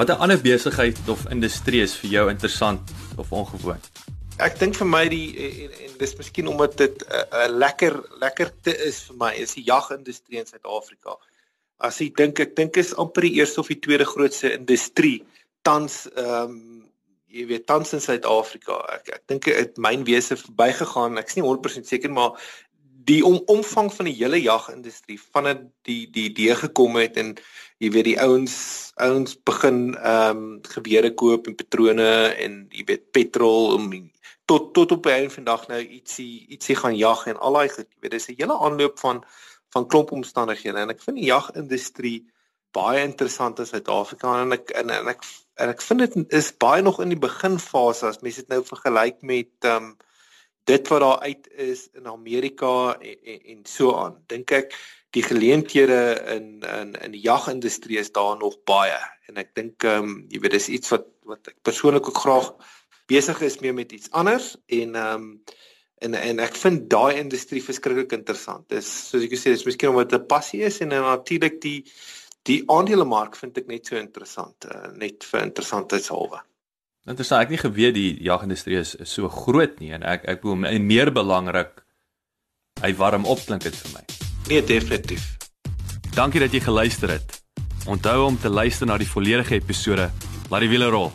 Watter ander besigheid of industrie is vir jou interessant of ongewoon? Ek dink vir my die en, en dis miskien omdat dit 'n uh, uh, lekker lekkerte is vir my is die jagindustrie in Suid-Afrika. As jy dink ek dink is amper die eerste of die tweede grootste industrie tans ehm um, jy weet tans in Suid-Afrika. Ek ek dink dit myn wese verbygegaan. Ek's nie 100% seker maar die om, omvang van die hele jagindustrie vandat die die idee gekom het en jy weet die ouens ouens begin ehm um, gewere koop en patrone en jy weet petrol om tot tot op een vandag nou ietsie ietsie gaan jag en al daai goed. Jy weet dis 'n hele aanloop van van klomp omstandighede en ek vind die jagindustrie baie interessant in Suid-Afrika en ek en, en ek en ek vind dit is baie nog in die beginfase as mense dit nou vergelyk met ehm um, dit wat daar uit is in Amerika en, en, en so aan. Dink ek die geleenthede in in in die jagindustrie is daar nog baie en ek dink ehm um, jy weet dis iets wat wat ek persoonlik ook graag besig is mee met iets anders en ehm um, en en ek vind daai industrie verskriklik interessant. Dis soos ek gesê, dis miskien omdat dit 'n passie is en natuurlik die die aandelemark vind ek net so interessant, uh, net vir interessantheidshalwe. Interessant, ek nie geweet die jagindustrie is, is so groot nie en ek ek bedoel en meer belangrik hy warm op klink dit vir my. Nee, definitief. Dankie dat jy geluister het. Onthou om te luister na die volledige episode. Laat die wiele rol.